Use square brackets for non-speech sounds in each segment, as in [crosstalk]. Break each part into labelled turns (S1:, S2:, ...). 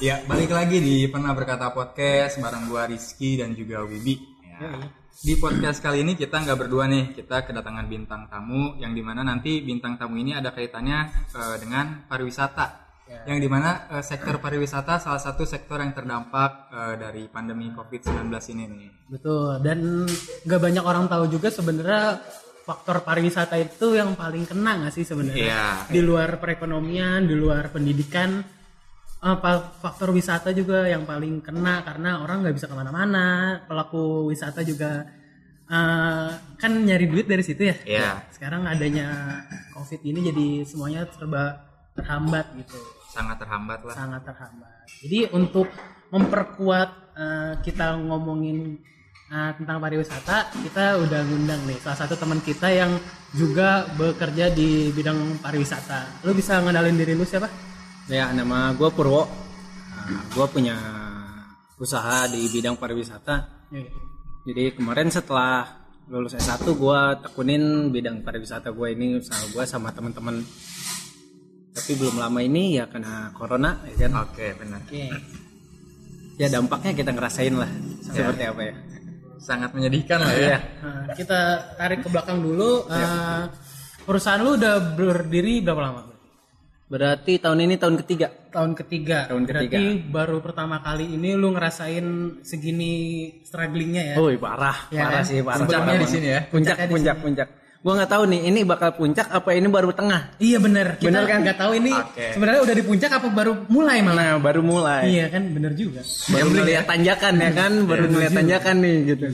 S1: Ya, balik lagi di Pernah Berkata Podcast bareng gua Rizky dan juga Wibi. Ya. Di podcast kali ini kita nggak berdua nih, kita kedatangan bintang tamu yang di mana nanti bintang tamu ini ada kaitannya eh, dengan pariwisata. Yang di mana eh, sektor pariwisata salah satu sektor yang terdampak eh, dari pandemi COVID-19 ini nih.
S2: Betul. Dan nggak banyak orang tahu juga sebenarnya faktor pariwisata itu yang paling kena nggak sih sebenarnya?
S1: Iya.
S2: Di luar perekonomian, di luar pendidikan, apa faktor wisata juga yang paling kena karena orang nggak bisa ke mana-mana. Pelaku wisata juga eh, kan nyari duit dari situ ya.
S1: Iya.
S2: Sekarang adanya COVID ini jadi semuanya serba terhambat gitu.
S1: Sangat terhambat lah.
S2: sangat terhambat. Jadi untuk memperkuat eh, kita ngomongin eh, tentang pariwisata, kita udah ngundang nih salah satu teman kita yang juga bekerja di bidang pariwisata. Lu bisa ngenalin diri lu siapa?
S3: Ya, nama gue Purwo. gue punya usaha di bidang pariwisata. Jadi kemarin setelah lulus S1 gue tekunin bidang pariwisata gue ini usaha gue sama teman-teman. Tapi belum lama ini ya karena corona ya kan.
S1: Oke, benar.
S2: Oke.
S3: Ya dampaknya kita ngerasain lah seperti apa ya.
S1: Sangat menyedihkan lah ya.
S3: Iya.
S2: Nah, kita tarik ke belakang dulu. Eh, perusahaan lu udah berdiri berapa lama?
S3: Berarti tahun ini tahun ketiga.
S2: Tahun ketiga.
S3: Tahun
S2: Berarti baru pertama kali ini lu ngerasain segini strugglingnya ya?
S3: Oh, parah,
S2: Ya
S3: parah
S2: kan?
S3: sih, parah.
S1: Puncaknya
S3: parah
S1: di sini ya.
S3: Puncak,
S2: Puncaknya di
S3: puncak, puncak. Gue nggak tahu nih, ini bakal puncak apa ini baru tengah?
S2: Iya bener. Kita
S3: Bener kan?
S2: nggak tahu ini
S1: Oke.
S2: sebenarnya udah di puncak apa baru mulai malah.
S3: Nah, baru mulai.
S2: Iya kan bener juga.
S3: baru ngeliat tanjakan ya kan baru ngeliat tanjakan nih gitu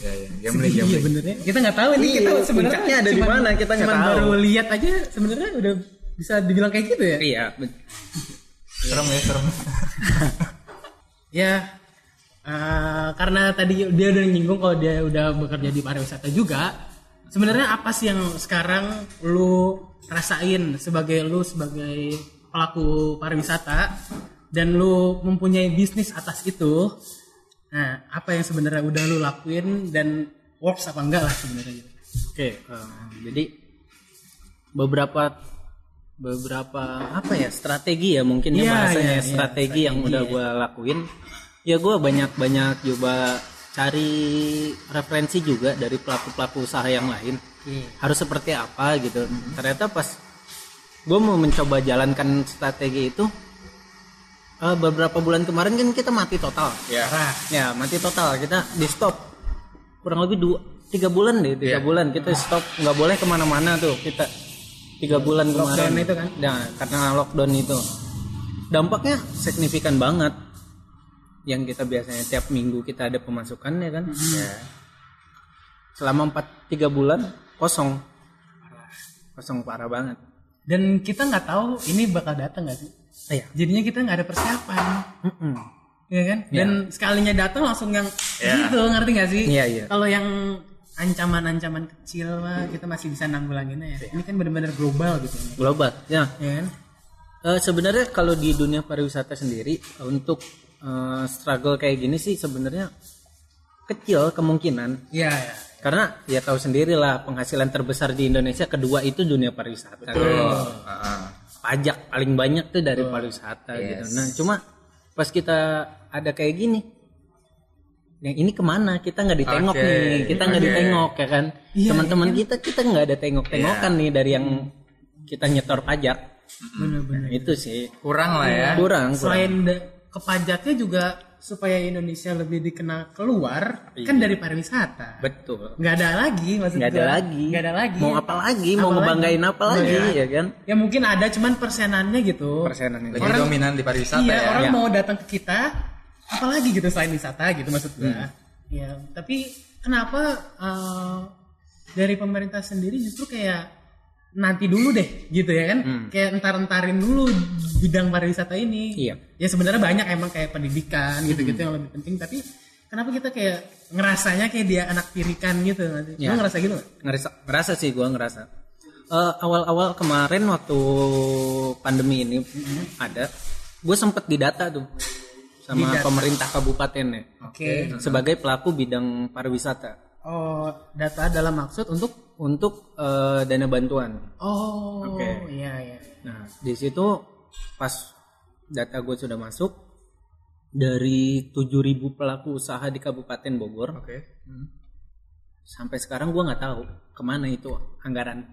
S1: Iya, iya. Gambling,
S2: Iya
S1: gambling.
S2: benernya. Kita nggak tahu ini
S3: Iya,
S2: kita sebenarnya
S3: puncaknya ada di mana, kita nggak
S2: cuman
S3: tahu.
S2: baru lihat aja sebenarnya udah bisa dibilang kayak gitu ya.
S3: iya
S1: Serem ya, serem. [laughs]
S2: Ya eh, karena tadi dia udah nyinggung kalau dia udah bekerja di pariwisata juga. Sebenarnya apa sih yang sekarang lu rasain sebagai lu sebagai pelaku pariwisata dan lu mempunyai bisnis atas itu? Nah, apa yang sebenarnya udah lu lakuin dan works apa enggak lah sebenarnya gitu.
S3: oke eh, jadi beberapa beberapa apa ya strategi ya mungkin ya
S2: Iya,
S3: bahasanya
S2: iya, iya,
S3: strategi yang
S2: strategi,
S3: udah
S2: ya.
S3: gue lakuin. Ya gue banyak banyak coba cari referensi juga dari pelaku pelaku usaha yang lain. Harus seperti apa gitu. Ternyata pas gue mau mencoba jalankan strategi itu eh, beberapa bulan kemarin kan kita mati total.
S1: Ya.
S3: Ya mati total. Kita di stop kurang lebih dua tiga bulan deh tiga
S1: Iya.
S3: bulan. Kita stop nggak boleh ke mana-mana tuh. Kita tiga bulan
S2: Lockdown
S3: kemarin
S2: itu kan?
S3: nah karena lockdown itu dampaknya signifikan banget yang kita biasanya tiap minggu kita ada pemasukan ya kan ya. selama empat tiga bulan kosong kosong parah banget
S2: Dan kita nggak tahu ini bakal datang nggak sih?
S3: iya
S2: Jadinya kita nggak ada persiapan.
S3: Mm-mm.
S2: Iya kan? Dan sekalinya datang langsung yang gitu, ngerti gak sih?
S3: Iya, iya.
S2: Kalau yang ancaman-ancaman kecil mah kita masih bisa nanggulanginnya ya. Ini kan benar-benar global gitu.
S3: global ya
S2: Ya kan?
S3: Eh, sebenarnya kalau di dunia pariwisata sendiri untuk eh, struggle kayak gini sih sebenarnya kecil kemungkinan
S2: Iya, ya.
S3: karena ya tahu sendiri lah penghasilan terbesar di Indonesia kedua itu dunia pariwisata
S1: Heeh.
S3: pajak paling banyak tuh dari pariwisata gitu nah cuma pas kita ada kayak gini yang ini ke mana kita nggak ditengok
S1: Oke,
S3: nih kita nggak
S1: oke.
S3: ditengok ya kan
S2: Iya,
S3: teman-teman kita kita nggak ada tengok-tengokan nih dari yang kita nyetor pajak
S2: Benar-benar.
S3: Nah, itu sih
S1: Kurang lah ya.
S3: kurang kurang
S2: Selain da- kepajaknya juga supaya Indonesia lebih dikenal keluar kan dari pariwisata.
S3: betul
S2: Nggak ada lagi maksud
S3: nggak ada lagi
S2: Nggak ada lagi.
S3: mau apa lagi mau
S2: Apa
S3: ngebanggain
S2: lagi?
S3: apa lagi ya kan
S2: Ya mungkin ada cuman persenannya gitu.
S3: persenan itu
S1: Lebih dominan di pariwisata
S2: iya,
S1: ya.
S2: orang
S3: Ya.
S2: mau datang ke kita, apalagi gitu selain wisata gitu maksud gua.
S3: Hmm.
S2: Ya, tapi kenapa eh, dari pemerintah sendiri justru kayak nanti dulu deh gitu ya kan? Kayak entar-entarin dulu bidang pariwisata ini.
S3: Hmm. Iya.
S2: Ya sebenarnya banyak emang kayak pendidikan gitu-gitu yang lebih penting, tapi kenapa kita kayak ngerasanya kayak dia anak tirikan gitu nanti?
S3: Ya.
S2: Lu ngerasa gitu nggak?
S3: ngerasa ngerasa sih gua ngerasa Eh, awal-awal kemarin waktu pandemi ini ada gue sempet didata tuh sama
S2: Didata.
S3: pemerintah kabupaten ya
S2: Oke.
S3: sebagai pelaku bidang pariwisata
S2: Oh, data dalam maksud untuk
S3: untuk eh, dana bantuan
S2: Oh,
S3: Oke.
S2: iya iya.
S3: Nah, di situ pas data gue sudah masuk, dari 7000 pelaku usaha di Kabupaten Bogor
S1: Oke. Hmm.
S3: sampai sekarang gua nggak tahu ke mana itu anggaran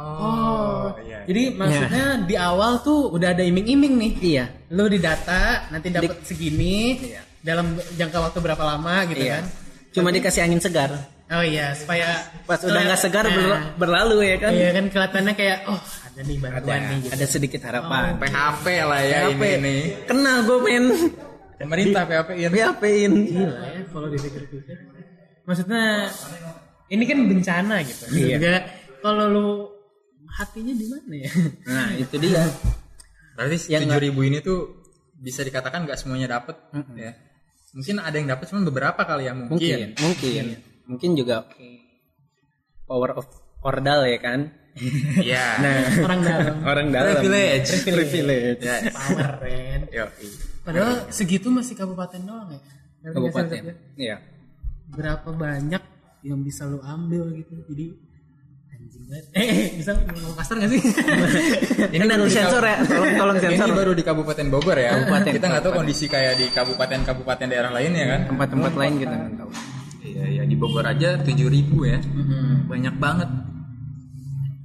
S1: Oh, iya.
S2: Jadi maksudnya di awal tuh udah ada iming-iming nih.
S3: iya
S2: Lu di data nanti dapat segini
S3: Iya.
S2: dalam jangka waktu berapa lama gitu
S3: iya
S2: kan.
S3: cuma dikasih angin segar
S2: Oh iya, supaya
S3: pas udah nggak segar
S2: Nah,
S3: ber- berlalu ya kan
S2: Iya kan kelihatannya kayak oh ada nih bantuan nih gitu.
S3: ada sedikit harapan
S1: PHP lah ya
S3: PHP.
S1: ini nih.
S3: kena gue men
S1: Pemerintah PHP-in.
S3: PHP-in
S2: Gila ya kalau dipikir-pikir. Maksudnya ini kan bencana gitu.
S3: Iya.
S2: Juga kalau lu hatinya di mana ya?
S3: nah itu dia
S1: Berarti
S3: Yang
S1: tujuh ribu ini tuh bisa dikatakan nggak semuanya dapet ya. Mungkin ada yang dapat cuma beberapa kali ya mungkin.
S3: mungkin mungkin mungkin juga power of ordal ya kan
S1: Iya. [laughs]
S3: nah
S2: Orang dalam
S3: orang dalam
S1: Privilege.
S3: privilege
S1: Ya.
S2: power [laughs] Ren.
S1: Yo.
S2: Padahal segitu masih kabupaten doang ya.
S3: Kabupaten iya
S2: Berapa banyak yang bisa lu ambil gitu. Jadi. Eh, eh, bisa ngomong kasar gak sih? [laughs]
S3: ini nanti sensor ya tolong tolong sensor
S1: Ini baru di Kabupaten Bogor ya.
S3: Kabupaten.
S1: Kita nggak tahu kondisi kayak di kabupaten-kabupaten daerah lainnya kan.
S3: tempat-tempat lain kita nggak tahu
S1: Iya, iya di Bogor aja tujuh ribu ya. Banyak banget.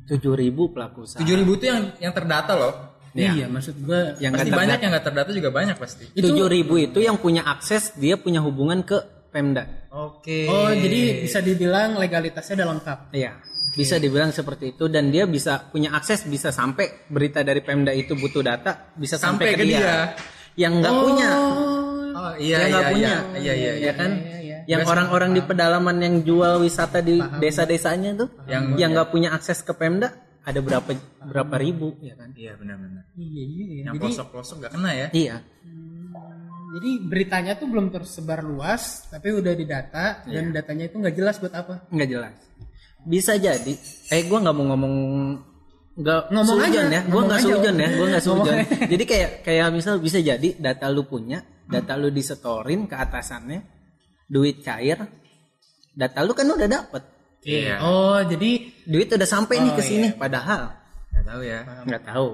S3: tujuh ribu pelaku usaha
S1: Tujuh ribu itu yang yang terdata loh.
S2: Iya, maksud gua
S3: yang
S1: pasti banyak yang nggak terdata juga banyak pasti.
S3: tujuh ribu itu yang punya akses dia punya hubungan ke Pemda
S1: Oke.
S2: Oh, jadi bisa dibilang legalitasnya udah lengkap.
S3: iya bisa dibilang seperti itu dan dia bisa punya akses bisa sampai berita dari Pemda itu butuh data bisa sampai,
S1: Sampai
S3: ke,
S1: ke
S3: dia.
S1: dia.
S3: yang nggak punya
S1: Oh iya
S3: yang
S1: iya
S3: nggak
S1: iya.
S3: punya
S1: Iya iya iya.
S3: ya kan
S2: Iya, iya.
S3: yang orang-orang di pedalaman yang jual wisata di desa-desanya tuh
S1: Yang-
S3: yang nggak punya akses ke Pemda ada berapa berapa ribu ya kan
S1: Iya benar-benar.
S2: Iya, iya. iya.
S1: Yang
S2: Jadi
S1: pelosok-pelosok nggak kena ya.
S3: iya
S2: jadi beritanya tuh belum tersebar luas, tapi udah didata dan datanya itu nggak jelas buat apa.
S3: nggak jelas. Bisa jadi. Eh gua nggak mau ngomong nggak
S2: Ngomong aja,
S3: ya. Gua
S2: ngomong
S3: nggak
S2: aja.
S3: seujon ya. Gua nggak
S2: aja.
S3: jadi kayak kayak misal bisa jadi data lu punya data lu disetorin ke atasannya duit cair data lu kan udah dapet.
S1: Iya.
S2: Oh, jadi
S3: duit udah sampai nih ke sini. padahal
S1: Nggak tahu ya.
S3: nggak tahu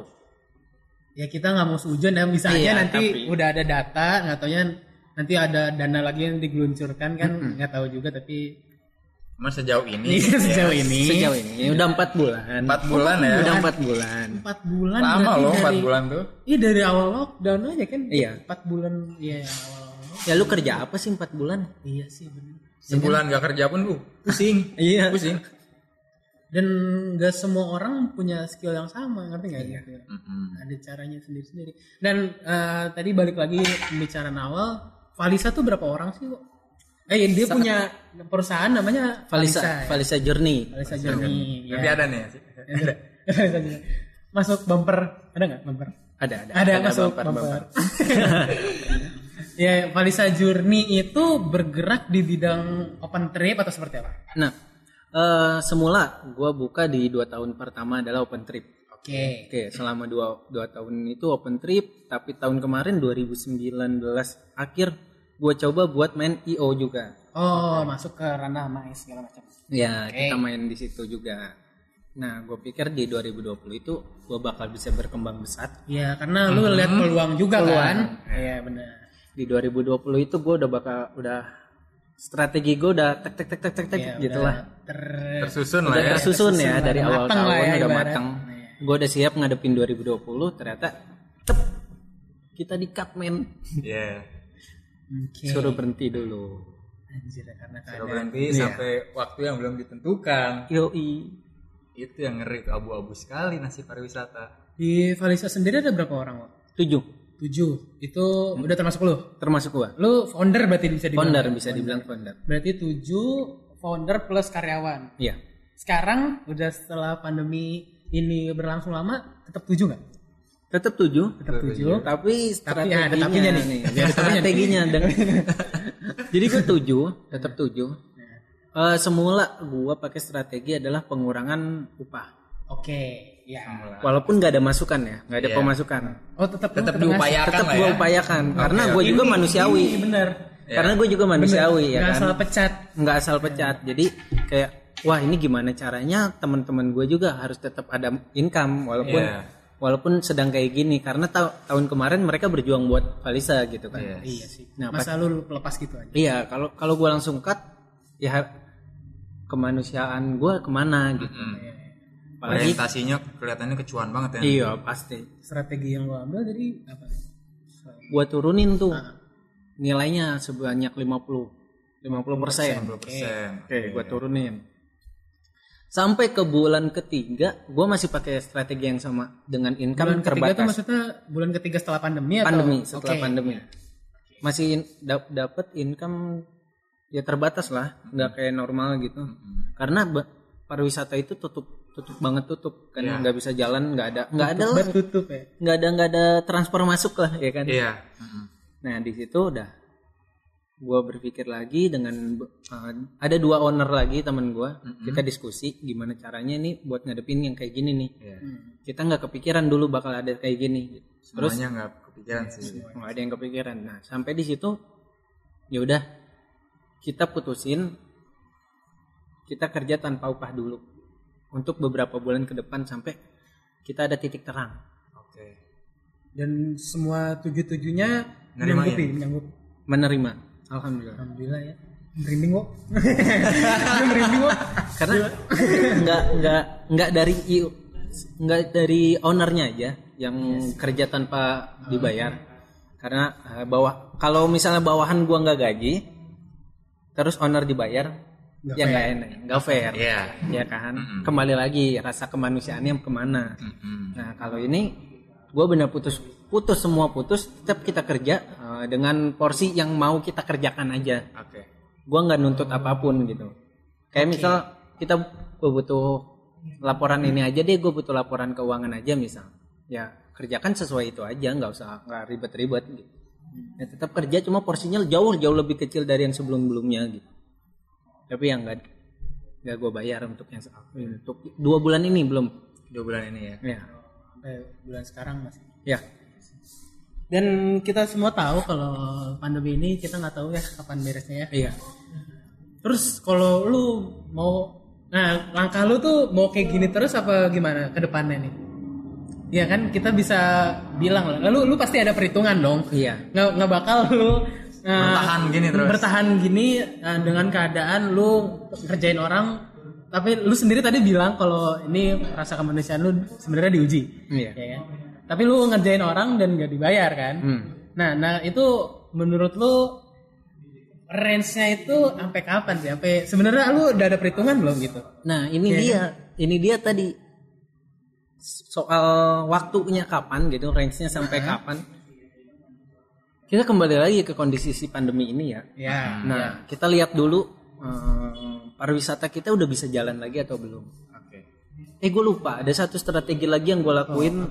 S2: ya kita nggak mau sujon ya, bisa aja
S3: Iya,
S2: nanti
S3: tapi-
S2: udah ada data, nggak taunya nanti ada dana lagi yang digeluncurkan kan, nggak tahu juga tapi
S1: Cuma sejauh ini.
S2: Iya, sejauh ini
S3: sejauh ini udah empat bulan
S1: Empat bulan ya.
S3: udah empat bulan
S2: empat bulan
S1: Lama loh empat
S2: dari-
S1: bulan tuh.
S2: Iya dari awal lockdown aja kan.
S3: Iya.
S2: Empat bulan iya awal.
S3: ya lu kerja apa sih empat bulan
S2: Iya sih benar.
S1: Sebulan nggak kerja pun uh pusing.
S3: iya
S1: Pusing.
S2: Dan nggak semua orang punya skill yang sama, ngerti nggak? Gitu.
S1: Mm-mm.
S2: Ada caranya sendiri-sendiri. Dan eh, tadi balik lagi pembicaraan awal, Valisa tuh berapa orang sih, kok? Eh dia punya perusahaan namanya
S3: Valisa
S2: ya?
S3: Valisa Journey
S2: Valisa Journey. Ya.
S1: ada nih. [laughs] Ada.
S2: Valisa Journey. Masuk bumper, ada nggak bumper?
S3: ada ada
S2: Ada, masuk
S3: bumper,
S2: bumper.
S3: bumper. [laughs]
S2: ya, Valisa Journey itu bergerak di bidang open trip atau seperti apa?
S3: Nah, eh, semula gue buka di dua tahun pertama adalah open trip.
S2: Oke.
S3: Oke, selama dua, dua tahun itu open trip, tapi tahun kemarin 2019 akhir gue coba buat main IO juga.
S2: Oh, masuk ke ranah mais segala macam.
S3: Ya, kita main di situ juga. Nah, gue pikir di 2020 itu gue bakal bisa berkembang besar.
S2: Iya, karena lu lihat peluang juga
S3: Peluang.
S2: kan? Iya, benar.
S3: Di 2020 itu gue udah bakal udah strategi gue udah tek tek tek tek tek tek
S2: Iya,
S3: gitu
S2: udah
S3: lah.
S2: ter-
S1: Tersusun lah
S3: Udah
S1: ya.
S3: tersusun ya
S2: tersusun
S3: dari
S2: lah,
S3: awal
S2: lah
S3: tahun
S2: ya,
S3: udah
S2: ibarat.
S3: matang. Gue udah siap ngadepin 2020 ternyata tep kita di cut men
S1: Iya.
S2: Oke.
S3: suruh berhenti dulu.
S2: Anjir, karena
S1: Suruh berhenti sampai waktu yang belum ditentukan.
S3: Yoi.
S1: Itu yang ngeri abu-abu sekali nasib pariwisata.
S2: Di Valisa sendiri ada berapa orang, Wak?
S3: Tujuh
S2: Tujuh. Itu udah termasuk lu?
S3: termasuk gua.
S2: Lu founder berarti bisa dibilang?
S3: Founder bisa dibilang founder.
S2: Berarti tujuh founder plus karyawan.
S3: Iya.
S2: Sekarang udah setelah pandemi ini berlangsung lama, tetap tujuh nggak?
S3: Tetap tujuh.
S2: Tetap tujuh.
S3: Tapi
S2: Tapi ada
S3: strateginya
S2: tapinya nih.
S3: nih.
S2: Ada tapinya nih.
S3: strateginya dengan [laughs] Jadi gua tujuh, tetap tujuh. Eh, semula gua pakai strategi adalah pengurangan upah.
S2: Oke, ya.
S3: Walaupun nggak ada masukan ya, nggak ada
S1: Iya.
S3: pemasukan.
S2: Oh tetap
S1: Tetap diupayakan
S3: Tetap gua
S1: ya.
S3: upayakan karena gue juga
S2: Ini-
S3: manusiawi.
S2: Ini bener.
S3: Karena gue juga manusiawi ya
S2: Nggak
S3: kan.
S2: salah pecat.
S3: nggak asal pecat jadi kayak wah ini gimana caranya teman-teman gue juga harus tetap ada income walaupun
S1: Iya.
S3: walaupun sedang kayak gini karena ta- tahun kemarin mereka berjuang buat Valisa gitu kan
S1: Iya.
S2: Iya sih.
S3: Nah,
S2: Masa lu lepas gitu aja.
S3: iya kalau kalau gue langsung cut ya kemanusiaan gue ke mana gitu
S2: Iya,
S3: apalagi
S1: Orientasinya kelihatannya kecuan banget ya.
S3: iya pasti
S2: Strategi yang lu ambil jadi apa?
S3: gue turunin tuh nilainya sebanyak 50 50 persen
S1: 50 persen.
S3: Oke, gue turunin. Sampai ke bulan ketiga, gue masih pakai strategi yang sama dengan income
S2: Bulan ketiga tuh
S3: terbatas.
S2: maksudnya bulan ketiga setelah pandemi atau?
S3: Pandemi, setelah
S2: Oke.
S3: pandemi. Masih in- dap- dapat income ya terbatas lah, nggak kayak normal gitu. Karena ba- pariwisata itu tutup, tutup banget tutup, kan
S1: Iya.
S3: nggak bisa jalan, nggak ada, nggak ada lah,
S2: tutup ya.
S3: nggak ada, nggak ada transfer masuk lah, ya kan.
S1: Iya. Mm-mm.
S3: Nah di situ udah gue berpikir lagi dengan uh, ada dua owner lagi temen gue kita diskusi gimana caranya nih buat ngadepin yang kayak gini nih
S1: Iya.
S3: kita nggak kepikiran dulu bakal ada kayak gini terus
S1: Semuanya nggak kepikiran sih.
S3: nggak ada yang kepikiran nah sampai di situ ya udah kita putusin kita kerja tanpa upah dulu untuk beberapa bulan ke depan sampai kita ada titik terang
S1: Oke.
S2: Dan semua tujuh-tujuhnya
S1: Nerimain.
S2: menyanggupi, menyanggup.
S3: menerima alhamdulillah
S2: Alhamdulillah ya. Merinding kok. [laughs] Merinding kok.
S3: karena nggak nggak nggak dari nggak dari ownernya aja yang kerja tanpa dibayar karena eh, bawah kalau misalnya bawahan gua nggak gaji terus owner dibayar ya nggak enak. Nggak fair.
S1: Iya.
S3: ya kan? Kembali lagi rasa kemanusiaannya ke mana?
S1: Mm-mm.
S3: nah kalau ini gua benar putus putus semua putus tetap kita kerja eh, dengan porsi yang mau kita kerjakan aja.
S1: Oke.
S3: gua nggak nuntut apa pun gitu. Kayak misal kita gua butuh laporan ini aja deh gue butuh laporan keuangan aja misal. Ya kerjakan sesuai itu aja nggak usah nggak ribet-ribet gitu. Ya tetap kerja cuma porsinya jauh jauh lebih kecil dari yang sebelum sebelumnya gitu tapi yang nggak nggak gue bayar untuk yang se- untuk dua bulan ini belum
S1: Dua bulan ini ya.
S3: ya
S2: Sampai bulan sekarang masih.
S3: ya
S2: Dan kita semua tahu kalau pandemi ini kita nggak tahu ya kapan beresnya ya.
S3: iya
S2: Terus kalau lu mau nah langkah lu tuh mau kayak gini terus apa gimana ke depannya nih? Ya kan kita bisa bilang lah. Lalu lu pasti ada perhitungan dong.
S3: iya
S2: Nggak nggak bakal lu
S1: Bertahan gini terus.
S2: bertahan gini nah, dengan keadaan lu kerjain orang tapi lu sendiri tadi bilang kalau ini rasa kemanusiaan lu sebenarnya diuji
S3: iya
S2: ya kan? Tapi lu ngerjain orang dan gak dibayar kan?
S3: Hmm.
S2: Nah, nah itu menurut lu range-nya itu sampai kapan sih? Sampai sebenarnya lu udah ada perhitungan belum gitu?
S3: Nah ini dia, ini dia tadi soal waktunya kapan gitu, range-nya sampai kapan. Kita kembali lagi ke kondisi si pandemi ini ya.
S2: Ya.
S3: Nah kita lihat dulu eh, pariwisata kita udah bisa jalan lagi atau belum.
S1: Oke.
S3: Eh gue lupa, ada satu strategi lagi yang gue lakuin.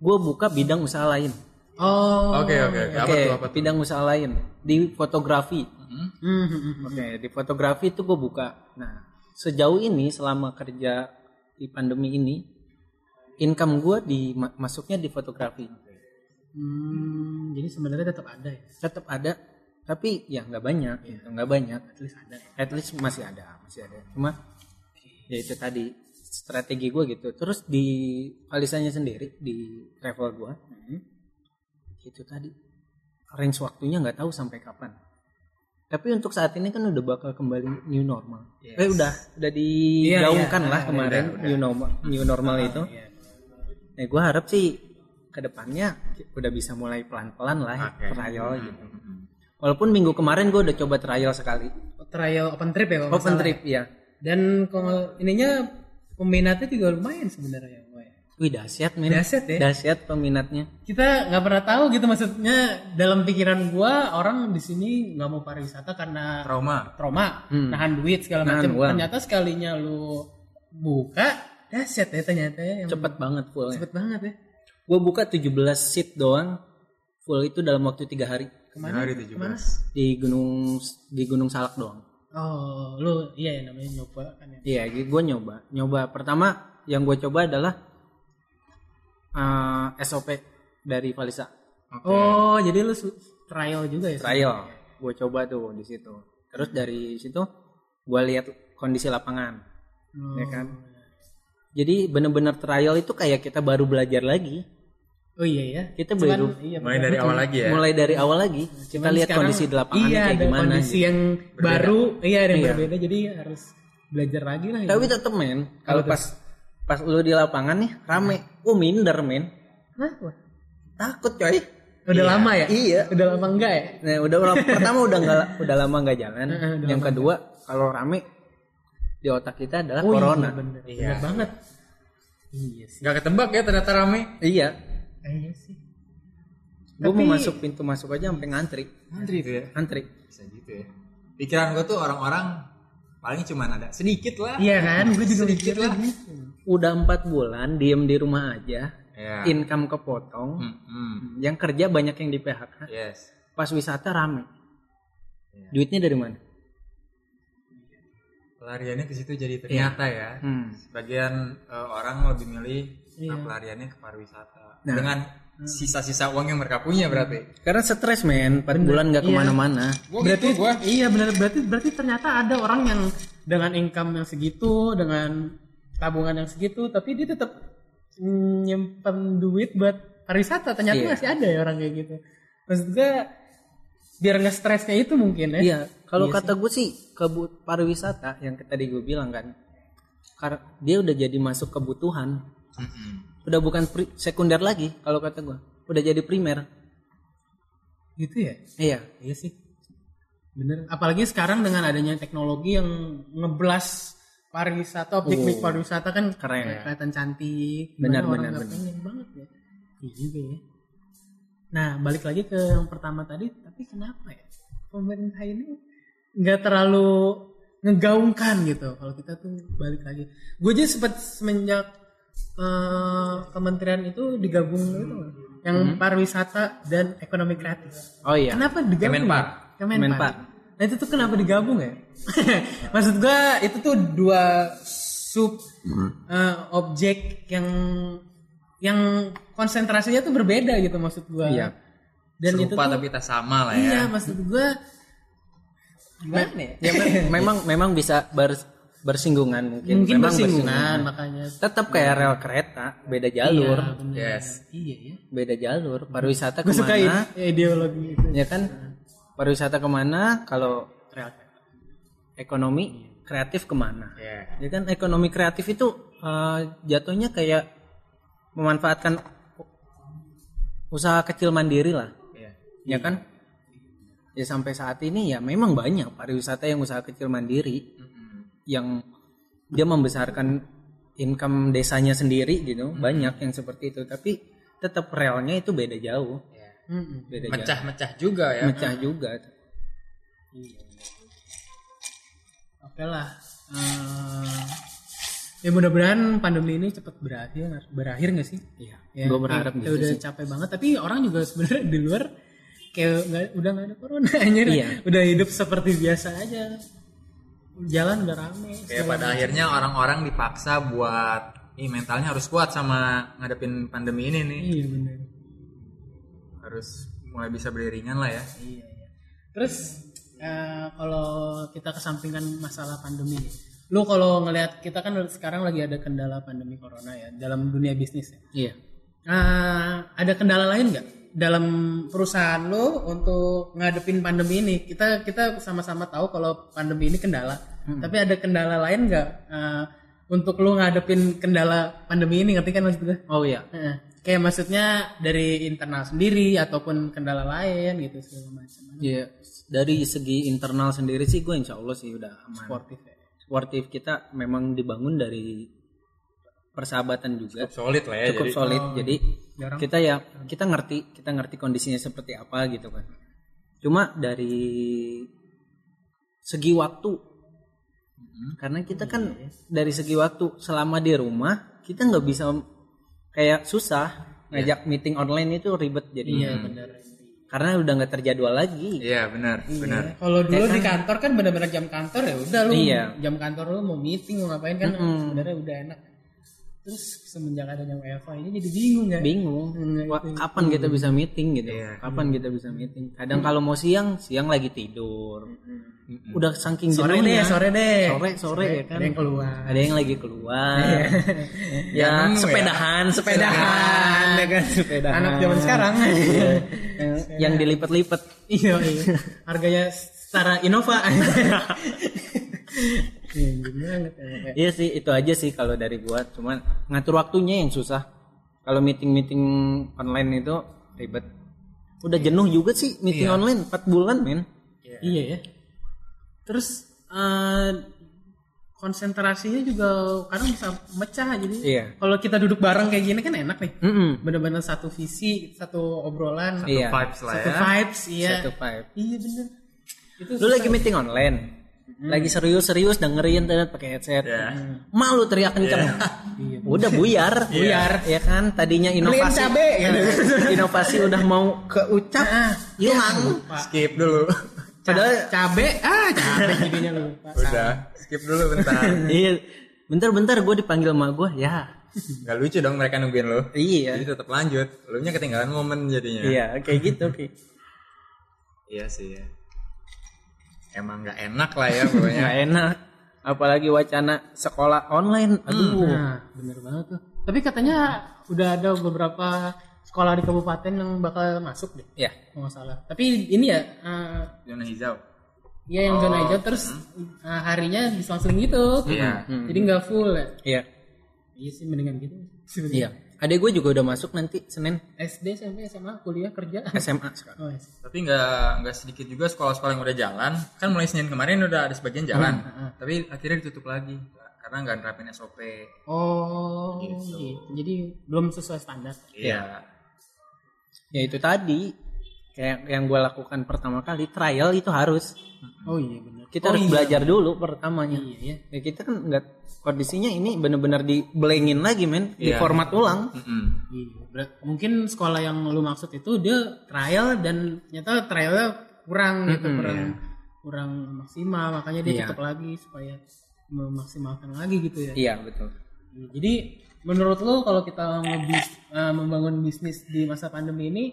S3: Gue buka bidang usaha lain.
S2: Oh.
S1: Oke oke oke. Apa
S3: Oke,
S1: tuh apa tuh?
S3: bidang usaha lain di fotografi.
S1: Hmm?
S3: Oke, di fotografi itu gue buka. Nah, sejauh ini selama kerja di pandemi ini, income gue di ma- masuknya di fotografi.
S2: Hmm, jadi sebenarnya tetap ada ya.
S3: Tetap ada, tapi ya nggak banyak, gitu. nggak banyak.
S2: At least ada. ya.
S3: At least masih ada, masih ada. Cuma ya itu tadi strategi gue gitu. Terus di Alisanya sendiri di travel gue, itu tadi range waktunya nggak tahu sampai kapan. Tapi untuk saat ini kan udah bakal kembali new normal.
S1: Yes.
S3: Eh udah udah digaungkan
S2: iya.
S3: lah kemarin
S1: Udah, udah.
S3: new normal new normal itu.
S2: Iya.
S3: Nah, gue harap sih ke depannya udah bisa mulai pelan-pelan lah
S1: Oke.
S3: trial gitu.
S1: Mm-mm.
S3: Walaupun minggu kemarin gue udah coba trial sekali.
S2: Trial open trip ya kalau
S3: Open
S2: salah.
S3: trip ya.
S2: Dan kalau ininya peminatnya juga lumayan sebenarnya.
S3: Wih dahsyat men.
S2: Dahsyat ya.
S3: Dahsyat peminatnya.
S2: Kita nggak pernah tahu gitu maksudnya dalam pikiran gua orang di sini nggak mau pariwisata karena
S1: Trauma.
S2: trauma,
S3: Hmm.
S2: nahan duit segala
S3: Nahan
S2: macam.
S3: uang.
S2: Ternyata sekalinya lu buka dahsyat ya ternyata ya yang
S3: Cepet banget fullnya.
S2: cepet banget ya.
S3: Gue buka 17 seat doang. Full itu dalam waktu tiga hari
S2: Ke mana?
S1: Januari 17.
S2: Ke mana?
S3: di gunung di Gunung Salak doang.
S2: Oh, lu iya ya namanya nyoba kan ya.
S3: Iya, gue nyoba. Nyoba pertama yang gue coba adalah eh, SOP dari Valisa.
S1: Oke.
S2: Oh, jadi lu trial juga ya?
S3: Trial. Gue coba tuh di situ. Terus dari situ gue lihat kondisi lapangan,
S2: Oh.
S3: ya kan. Jadi bener-bener trial itu kayak kita baru belajar lagi.
S2: Oh iya ya.
S3: Kita
S2: Cuman,
S3: baru
S2: iya,
S1: Mulai dari awal lagi ya.
S3: mulai dari awal lagi. Kita
S2: Cuman
S3: lihat
S2: sekarang-
S3: kondisi di lapangan
S2: iya,
S3: kayak
S2: ada
S3: gimana.
S2: kondisi
S3: gitu.
S2: yang baru, iya yang
S3: Iya.
S2: berbeda jadi harus belajar lagi lah. ya.
S3: Tapi tetep men, kalau pas pas lu di lapangan nih rame, oh minder men.
S2: Hah? Wah,
S3: Takut coy.
S2: Udah lama ya?
S3: Iya.
S2: Udah lama enggak ya?
S3: Nah, udah pertama udah nggak udah lama nggak jalan.
S2: Heeh, udah
S3: Yang kedua, kalau rame di otak kita adalah
S2: Oh
S3: corona.
S2: iya bener,
S1: Iya.
S2: bener banget. Iya sih.
S1: Gak ketebak ya ternyata rame.
S3: Iya.
S2: Iya sih.
S3: Gue
S2: Tapi-
S3: mau masuk pintu masuk aja sampai ngantri.
S1: Antri itu ya.
S3: Antri.
S1: Bisa gitu ya. Pikiran gue tuh orang-orang paling cuma ada sedikit lah.
S2: Iya kan? Gue juga
S1: Sedikit
S2: mikir
S1: lah.
S2: gitu.
S3: Udah empat bulan diem di rumah aja.
S1: Ya.
S3: Income kepotong.
S1: Hmm, hmm.
S3: Yang kerja banyak yang di PHK.
S1: Yes.
S3: Pas wisata rame.
S1: Iya.
S3: Duitnya dari mana?
S1: Pelariannya ke situ jadi ternyata ya.
S3: Hmm.
S1: Sebagian eh, orang lebih milih
S2: Iya.
S1: eh, pelariannya ke pariwisata.
S3: Nah.
S1: Dengan sisa-sisa uang yang mereka punya berarti.
S3: Karena stres men, 4 bulan nggak
S2: Iya.
S3: ke mana-mana.
S2: berarti iya benar berarti berarti ternyata ada orang yang dengan income yang segitu dengan tabungan yang segitu tapi dia tetap nyimpen duit buat pariwisata ternyata
S3: Iya.
S2: masih ada ya orang kayak gitu maksud gue biar nggak stresnya itu mungkin ya
S3: Iya, kalau kata gue sih kebut pariwisata yang tadi gue bilang kan, karena dia udah jadi masuk kebutuhan, udah bukan pri- sekunder lagi kalau kata gue, udah jadi primer.
S2: gitu ya?
S3: Iya,
S2: iya sih. Bener. Apalagi sekarang dengan adanya teknologi yang ngeblas pariwisata objek pariwisata kan
S3: Keren.
S2: kelihatan cantik.
S3: Benar, benar, benar.
S2: pengen banget ya. Iya juga ya. Nah balik lagi ke yang pertama tadi tapi kenapa ya pemerintah ini nggak terlalu ngegaungkan gitu? Kalau kita tuh balik lagi. Gue aja sempat semenjak eh, kementerian itu digabung gitu yang pariwisata dan ekonomi kreatif
S3: oh iya,
S2: Kenapa digabung?
S1: Kemenpar.
S2: ya? Kemenpar.
S3: Kemenpar.
S2: Nah itu tuh kenapa digabung ya? [laughs] Maksud gua itu tuh dua sub eh, objek yang yang konsentrasinya tuh berbeda gitu maksud gua.
S3: Iya.
S2: Dan itu
S1: Serupa
S2: tuh
S1: tapi tak sama lah ya.
S2: iya maksud gua gimana ya?
S3: ya me- memang memang bisa bers- bersinggungan mungkin,
S2: Mungkin
S3: memang
S2: bersinggungan makanya.
S3: Tetap kayak rel kereta, beda jalur,
S2: Iya, bener.
S1: Yes.
S2: Iya ya.
S3: beda jalur. Pariwisata
S2: Gue suka
S3: ke mana?
S2: ideologi itu.
S3: Ya kan, pariwisata ke mana? Kalau ekonomi kreatif ke mana?
S1: Ya.
S3: Ya kan ekonomi kreatif itu eh, jatuhnya kayak memanfaatkan usaha kecil mandiri lah,
S1: Ya.
S3: ya kan? Ya sampai saat ini ya memang banyak pariwisata yang usaha kecil mandiri yang dia membesarkan income desanya sendiri gitu, banyak yang seperti itu. Tapi tetap relnya itu beda jauh,
S1: Ya.
S2: Mm-mm.
S3: beda jauh,
S1: Mecah-mecah juga ya.
S3: mecah juga.
S2: Oke lah. Eh, ya mudah-mudahan pandemi ini cepat berakhir berakhir nggak sih?
S3: Iya,
S2: Ya,
S3: gue berharap
S2: kita
S3: gitu
S2: udah
S3: sih.
S2: capek banget tapi orang juga sebenarnya di luar kayak nggak udah nggak ada corona anjir.
S3: Iya.
S2: Udah hidup seperti biasa aja. Jalan udah rame.
S1: Kayak pada akhirnya orang-orang dipaksa buat ih mentalnya harus kuat sama ngadepin pandemi ini nih.
S2: Iya benar.
S1: Harus mulai bisa beriringan lah ya.
S2: Iya, iya. Terus eh, kalau kita kesampingkan masalah pandemi nih. Lu kalau ngelihat kita kan sekarang lagi ada kendala pandemi corona ya dalam dunia bisnis ya.
S3: Iya.
S2: Eh, ada kendala lain nggak dalam perusahaan lo untuk ngadepin pandemi ini? Kita kita sama-sama tahu kalau pandemi ini kendala. Tapi ada kendala lain nggak eh, untuk lo ngadepin kendala pandemi ini? Ngerti kan maksud gue?
S3: Oh iya.
S2: Heeh. Kayak maksudnya dari internal sendiri ataupun kendala lain gitu segala macam.
S3: Iya, dari segi internal sendiri sih gue insya Allah sih udah aman.
S2: Sportif ya.
S3: Sportif kita memang dibangun dari persahabatan juga,
S1: Solid lah ya.
S3: cukup
S1: jadi.
S3: solid. Jadi
S2: jarang.
S3: kita ya kita ngerti, kita ngerti kondisinya seperti apa gitu kan. Cuma dari segi waktu, karena kita kan dari segi waktu selama di rumah kita nggak bisa kayak susah ngajak meeting online itu ribet jadi.
S2: Iya benar.
S3: Karena udah nggak terjadwal lagi.
S1: Iya benar, benar.
S2: Kalau dulu di kantor kan benar-benar jam kantor ya udah lu
S3: Iya.
S2: jam kantor lu mau meeting mau ngapain kan sebenarnya udah enak. Terus semenjak adanya WFH ini jadi bingung ya.
S3: Bingung.
S2: Hmm,
S3: Wah, kapan kita bisa meeting gitu?
S1: Iya.
S3: kapan kita bisa meeting? Kadang kalau mau siang siang lagi tidur. Udah saking
S2: sore deh sore deh.
S3: Sore sore ya kan?
S2: ada yang keluar.
S3: Ada yang lagi keluar. Ya
S1: Jangan ya.
S3: sepedahan sepedahan ya kan? Sepedahan.
S2: Anak zaman sekarang.
S3: Yang, yang dilipat-lipat
S2: iya iya. Harganya setara Innova. Iya, [laughs] gimana tuh, kayak-
S3: Iya sih itu aja sih kalau dari gua. Cuman ngatur waktunya yang susah. Kalau meeting meeting online itu ribet. Udah jenuh juga sih meeting online 4 bulan men.
S2: Iya. Ya. Terus eh, konsentrasinya juga kadang bisa mecah jadi
S3: Iya.
S2: kalau kita duduk bareng kayak gini kan enak nih.
S3: Mm-mm.
S2: bener-bener satu visi satu obrolan
S3: Iya.
S1: vibes lah
S2: satu
S1: ya.
S2: vibes iya.
S3: Satu vibe
S2: iya bener. Itu
S3: lu lagi meeting online lagi serius-serius dengerin tuh pakai headset.
S1: Iya.
S3: malu teriak kenceng. [laughs] Udah buyar. [laughs] Buyar ya. kan? Tadinya inovasi.
S2: cabe, kan? [laughs]
S3: inovasi udah mau keucap. Hilang
S1: skip dulu.
S3: Padahal
S2: cabe. Ah cabe jadinya lupa.
S1: Udah skip dulu bentar.
S3: Iya. Bentar-bentar gue dipanggil sama gue ya.
S1: Nggak lucu dong mereka nungguin lo
S3: iya.
S1: Jadi tetap lanjut. Lu nya ketinggalan momen jadinya.
S3: Iya kayak gitu Ki.
S1: iya sih. ya. Emang nggak enak lah ya pokoknya.
S3: Nggak enak. Apalagi wacana sekolah online. Aduh.
S2: Nah bener banget tuh. Tapi katanya udah ada beberapa sekolah di kabupaten yang bakal masuk deh
S3: ya
S2: kalau nggak salah. Tapi ini ya eh,
S1: zona hijau.
S2: Iya yang zona hijau terus eh, harinya diselang-seling gitu.
S1: Iya.
S2: Jadi nggak full ya.
S3: iya.
S2: Iya sih mendingan gitu.
S3: iya adek gue juga udah masuk nanti senin.
S2: SD sampai SMA kuliah kerja.
S3: SMA sekarang.
S2: Oh, yes.
S1: tapi nggak nggak sedikit juga sekolah-sekolah yang udah jalan. Kan mulai senin kemarin udah ada sebagian jalan. tapi akhirnya ditutup lagi karena nggak nerapin SOP
S2: Oh, gitu. Jadi belum sesuai standar.
S1: iya.
S3: Ya itu tadi kayak yang gue lakukan pertama kali trial itu harus
S2: Oh iya benar.
S3: kita harus belajar dulu pertamanya
S2: Iya ya.
S3: ya kita kan nggak kondisinya ini bener-bener diblengin lagi men di
S1: Iya.
S3: format ulang.
S2: Iya. Berat. Mungkin sekolah yang lu maksud itu dia trial dan ternyata trialnya kurang gitu, kurang kurang maksimal makanya dia
S3: Iya.
S2: tutup lagi supaya memaksimalkan lagi gitu ya.
S3: iya betul
S2: Iya, Jadi menurut lo kalau kita ngebis, eh, membangun bisnis di masa pandemi ini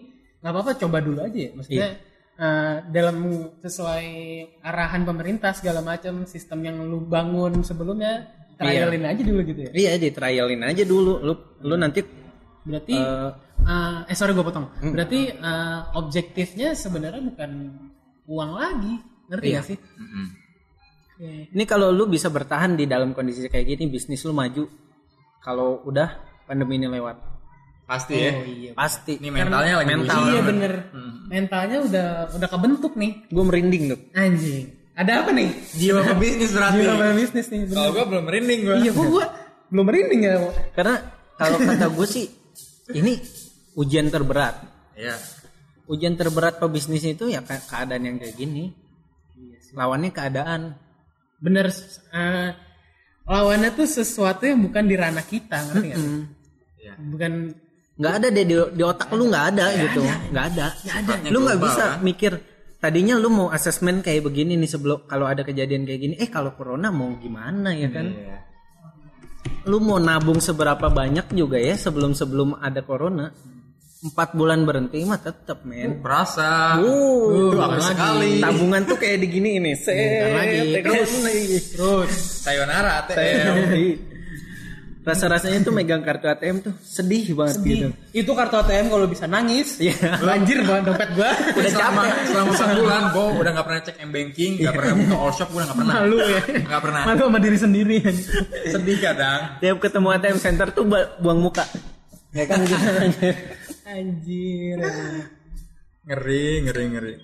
S2: nggak apa-apa coba dulu aja ya. Maksudnya eh, dalam sesuai arahan pemerintah segala macam sistem yang lu bangun sebelumnya trialin aja dulu gitu ya.
S3: iya di trialin aja dulu lu lu nanti
S2: Berarti
S3: eh,
S2: eh, eh sorry gue potong. Berarti eh, objektifnya sebenarnya bukan uang lagi, ngerti gak sih?
S1: Mm-mm.
S2: Oke.
S3: ini kalau lu bisa bertahan di dalam kondisi kayak gini bisnis lu maju kalau udah pandemi ini lewat
S1: pasti ya
S2: Oh iya.
S3: pasti
S1: ini mentalnya lagi
S3: mental.
S2: Iya bener. Mentalnya udah udah kebentuk nih.
S3: gue merinding tuh
S2: Anjing. Ada apa nih?
S1: jiwa pebisnis berarti
S2: Jiwa pada bisnis nih.
S1: kalau gua belum merinding gua
S2: Iya, gua, gua belum merinding ya.
S3: karena kalau kata gue sih ini ujian terberat
S1: iya
S3: ujian terberat pebisnis itu ya ke- keadaan yang kayak gini lawannya keadaan
S2: Bener. eh, lawannya tuh sesuatu yang bukan di ranah kita, ngerti nggak? sih?
S1: iya
S2: Bukan
S3: nggak ada deh di, di otak lu nggak ada gitu. nggak ada.
S1: Sifatnya
S3: lu nggak bisa
S1: kan?
S3: mikir tadinya lu mau asesmen kayak begini nih sebelum kalau ada kejadian kayak gini eh kalau corona mau gimana ya kan?
S1: Iya.
S3: lu mau nabung seberapa banyak juga ya sebelum sebelum ada corona empat bulan berhenti mah tetep men.
S1: Berasa
S3: Uh,
S1: apa sekali.
S3: Tabungan tuh kayak digini ini set
S2: lagi.
S3: kan?
S2: terus.
S1: sayonara ATM
S3: rasa rasanya tuh megang kartu ATM tuh sedih banget gitu
S2: itu kartu ATM kalau bisa nangis.
S3: Iya.
S2: Banjir banget dompet gua.
S1: udah selama selama sebulan gua udah nggak pernah cek m banking nggak pernah buka all shop gua udah nggak pernah
S2: Malu ya.
S1: nggak pernah
S2: Malu sama diri sendiri.
S1: sedih kadang
S3: tiap ketemu ATM center tuh buang muka ya kan gitu
S2: Anjir.
S1: ngeri ngeri ngeri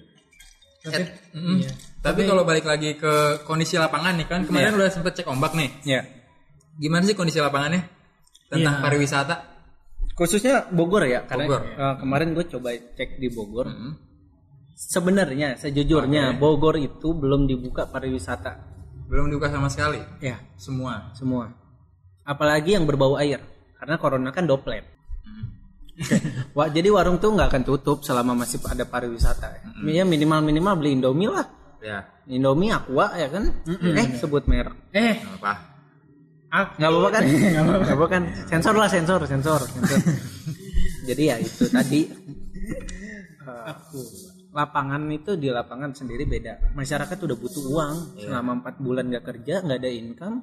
S2: Tapi,
S1: Eh, mm-mm.
S2: iya.
S1: tapi kalau balik lagi ke kondisi lapangan nih kan kemarin udah sempet cek ombak nih
S3: ya
S1: gimana sih kondisi lapangannya? Tentang
S2: Iya.
S1: pariwisata?
S3: Khususnya Bogor ya karena
S1: Bogor.
S3: eh, kemarin gue coba cek di Bogor.
S1: Mm-mm.
S3: sebenarnya sejujurnya Bogor itu belum dibuka pariwisata.
S1: Belum dibuka sama sekali?
S3: Ya
S1: semua?
S3: Semua. Apalagi yang berbau air karena corona kan doplet. [laughs] Wah, jadi warung tuh nggak akan tutup selama masih ada pariwisata. Ya? Minimal minimal beli Indomie lah.
S1: ya
S3: Indomie Aqua ya kan? Eh sebut merek.
S2: eh,
S1: apa
S2: Ah,
S3: nggak apa-apa kan? [laughs] Nggak apa-apa. Kan? Sensor lah sensor sensor, sensor. [laughs] jadi ya itu tadi. Eh, lapangan itu di lapangan sendiri beda. Masyarakat udah butuh uang. Selama empat bulan nggak kerja nggak ada income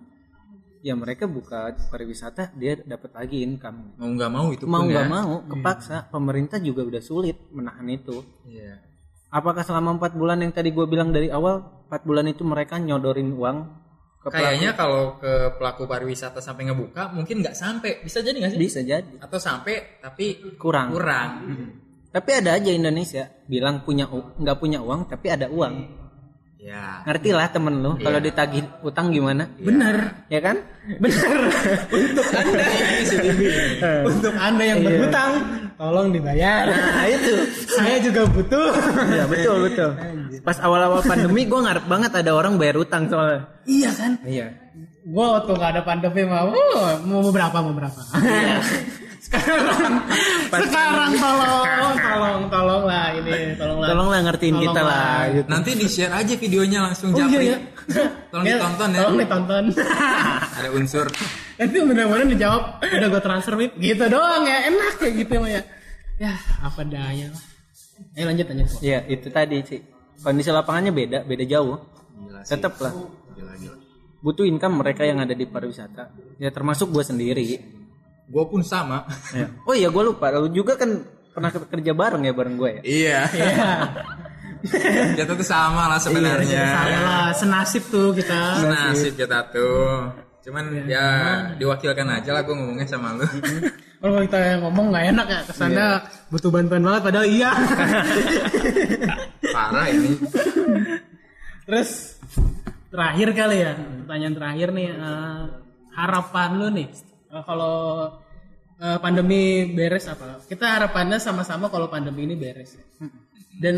S3: ya mereka buka pariwisata dia dapat lagi income.
S1: Mau nggak mau itu
S3: mau nggak
S1: ya.
S3: mau kepaksa. Pemerintah juga udah sulit menahan itu.
S1: Iya.
S3: apakah selama empat bulan yang tadi gue bilang dari awal empat bulan itu mereka nyodorin uang ke pelaku?
S1: Kayaknya kalau ke pelaku pariwisata sampai ngebuka mungkin nggak sampai. Bisa jadi nggak sih?
S3: bisa jadi
S1: Atau sampai tapi
S3: kurang
S1: kurang.
S3: tapi ada aja Indonesia bilang punya nggak punya uang tapi ada uang
S1: Ya.
S3: ngerti lah temen lu kalau ditagih utang gimana?
S2: Bener
S3: ya kan?
S2: Bener untuk [laughs] anda untuk anda yang [laughs] berhutang tolong dibayar.
S3: Nah itu.
S2: Saya juga butuh.
S3: Ya betul betul. Pas awal-awal pandemi gue ngarep banget ada orang bayar utang soalnya.
S2: Iya kan?
S3: Iya.
S2: Gua waktu nggak ada pandemi mau mau berapa mau berapa [laughs] sekarang sekarang tolong tolong tolong lah ini tolong lah
S3: tolonglah ngertiin
S2: Tolong
S3: kita lah
S2: lah.
S3: gitu.
S1: Nanti di share aja videonya langsung
S2: Oh,
S1: Japri.
S2: iya, iya.
S1: Tolong
S2: Ya,
S1: ditonton ya.
S2: tolong ditonton [laughs]
S1: Ada unsur. [laughs]
S2: nanti bener-bener dijawab udah gue transfer Wip. gitu doang ya enak kayak gitu mah ya ya apa daya lah ayo lanjut lanjut
S3: Iya itu tadi sih kondisi lapangannya beda beda jauh tetap lah
S1: Gila, gila.
S3: butuh income mereka yang ada di pariwisata ya termasuk gue sendiri
S1: Gue pun sama.
S3: Ya. oh iya gue lupa lu juga kan pernah ke- kerja bareng ya bareng gue ya
S1: iya.
S2: ya
S1: Kita tuh sama lah sebenarnya.
S2: sama lah senasib tuh kita
S1: Nasib kita tuh. Cuman ya diwakilkan aja lah gue ngomongnya sama lu.
S2: kalau kita ngomong nggak enak ya ke sana butuh bantuan banget padahal iya
S1: Parah ini.
S2: terus terakhir kali ya pertanyaan terakhir nih eh, harapan lu nih eh, kalau eh, pandemi beres apa kita harapannya sama-sama kalau pandemi ini beres ya. dan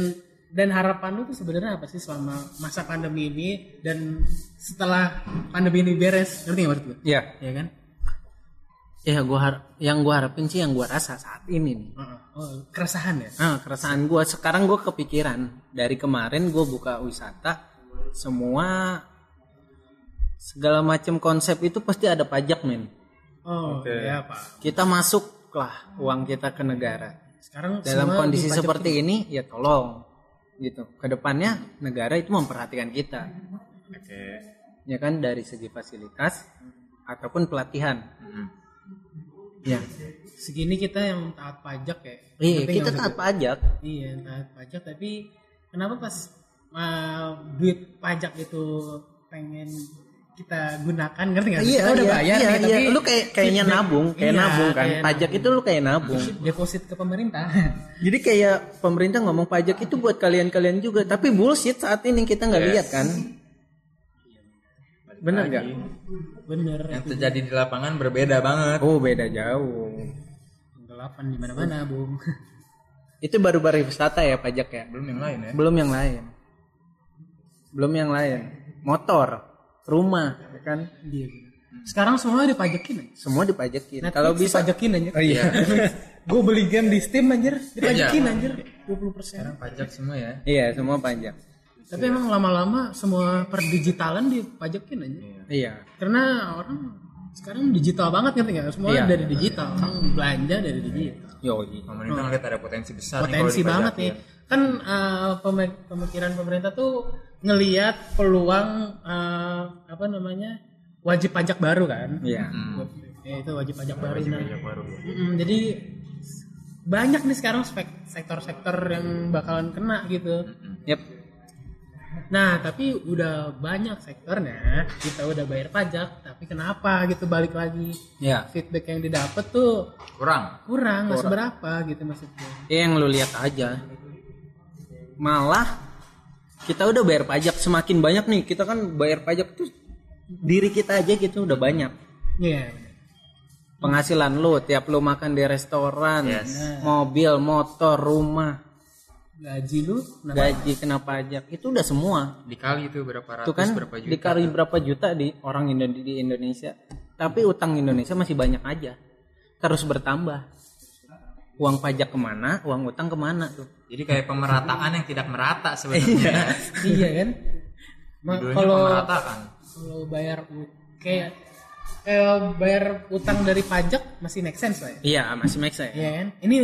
S2: dan harapan lu tuh sebenarnya apa sih selama masa pandemi ini dan setelah pandemi ini beres ngerti nggak maksud
S3: Iya.
S2: ya kan
S3: Ya gua har- yang gua harapin sih yang gua rasa saat ini nih.
S2: Heeh. oh, keresahan ya
S3: Nah, keresahan gua sekarang gua kepikiran dari kemarin gua buka wisata semua segala macam konsep itu pasti ada pajak men.
S2: Oh
S1: Oke.
S2: ya pak
S3: Kita masuklah uang kita ke negara.
S2: sekarang
S3: Dalam kondisi seperti ini ya tolong gitu. Ke depannya negara itu memperhatikan kita.
S1: Oke.
S3: Ya kan dari segi fasilitas ataupun pelatihan.
S1: Mm.
S3: Ya.
S2: segini kita yang taat pajak ya
S3: Iya,
S2: Ngerti
S3: kita taat
S2: maksud
S3: pajak.
S2: iya taat pajak tapi kenapa pas uh, duit pajak itu pengen kita gunakan ngerti nggak sih?
S3: Iya,
S2: kita udah
S3: iya,
S2: bayar
S3: iya,
S2: nih
S3: iya.
S2: tapi
S3: lu kayak kayaknya nabung, kayak
S2: iya,
S3: nabung kan.
S2: kayak
S3: Pajak
S2: nabung.
S3: itu lu kayak nabung.
S2: deposit ke pemerintah [laughs]
S3: Jadi kayak pemerintah ngomong pajak itu buat kalian-kalian juga, tapi bullshit saat ini kita nggak lihat kan? Bener nggak?
S2: bener
S1: Yang terjadi di lapangan berbeda banget.
S3: Oh beda jauh.
S2: delapan di mana mana bung [laughs]
S3: Itu baru pariwisata ya pajak ya.
S1: Belum yang lain ya.
S3: Belum yang lain. Belum yang lain. Motor, rumah, ya kan?
S2: Iya. sekarang semua dipajakin aja
S3: Semua dipajakin.
S2: Netflix
S3: Kalau bisa
S2: dipajakin anjir
S3: Oh iya. [laughs]
S2: gue beli game di Steam anjir dipajakin
S1: Iya.
S2: anjir 20%
S1: Sekarang pajak semua ya.
S3: iya, semua pajak.
S2: tapi emang lama-lama semua perdigitalan dipajakin aja
S3: Iya.
S2: karena orang sekarang digital banget ngerti nggak semua
S3: Iya.
S2: dari digital orang belanja dari digital
S3: Yoi.
S1: Pemerintah ngeliat ada potensi besar nih
S2: potensi
S1: dipajakin.
S2: banget nih kan pemi- pemikiran pemerintah tuh ngelihat peluang eh, apa namanya wajib pajak baru kan
S3: Iya.
S1: Hmm.
S2: ya, itu wajib pajak baru nah.
S1: Pajak baru.
S2: Mm, jadi banyak nih sekarang sektor-sektor yang bakalan kena gitu
S3: Yep.
S2: Nah, tapi udah banyak sektornya kita udah bayar pajak, tapi kenapa gitu balik lagi
S3: Ya.
S2: feedback yang didapat tuh
S1: Kurang.
S2: kurang, nggak seberapa gitu maksudnya.
S3: Ya yang lu lihat aja. Malah kita udah bayar pajak semakin banyak nih. Kita kan bayar pajak tuh diri kita aja gitu udah banyak.
S2: Iya.
S3: Penghasilan lu tiap lu makan di restoran,
S1: Yes.
S3: mobil, motor, rumah,
S2: Gaji lu kenapa?
S3: gaji kena pajak itu udah semua.
S1: Dikali itu berapa ratus
S3: Itu kan
S1: berapa juta.
S3: dikali berapa juta di orang Indo- di Indonesia. Tapi utang Indonesia masih banyak aja. Terus bertambah. Uang pajak ke mana, uang utang ke mana tuh?
S1: Jadi kayak pemerataan yang tidak merata sebenarnya.
S2: iya kan? Ma-
S1: Judulnya
S2: kalau
S1: pemerataan.
S2: kalau bayar kayak eh, bayar utang dari pajak masih make sense lah ya.
S3: Iya masih make sense.
S2: Iya kan? Ini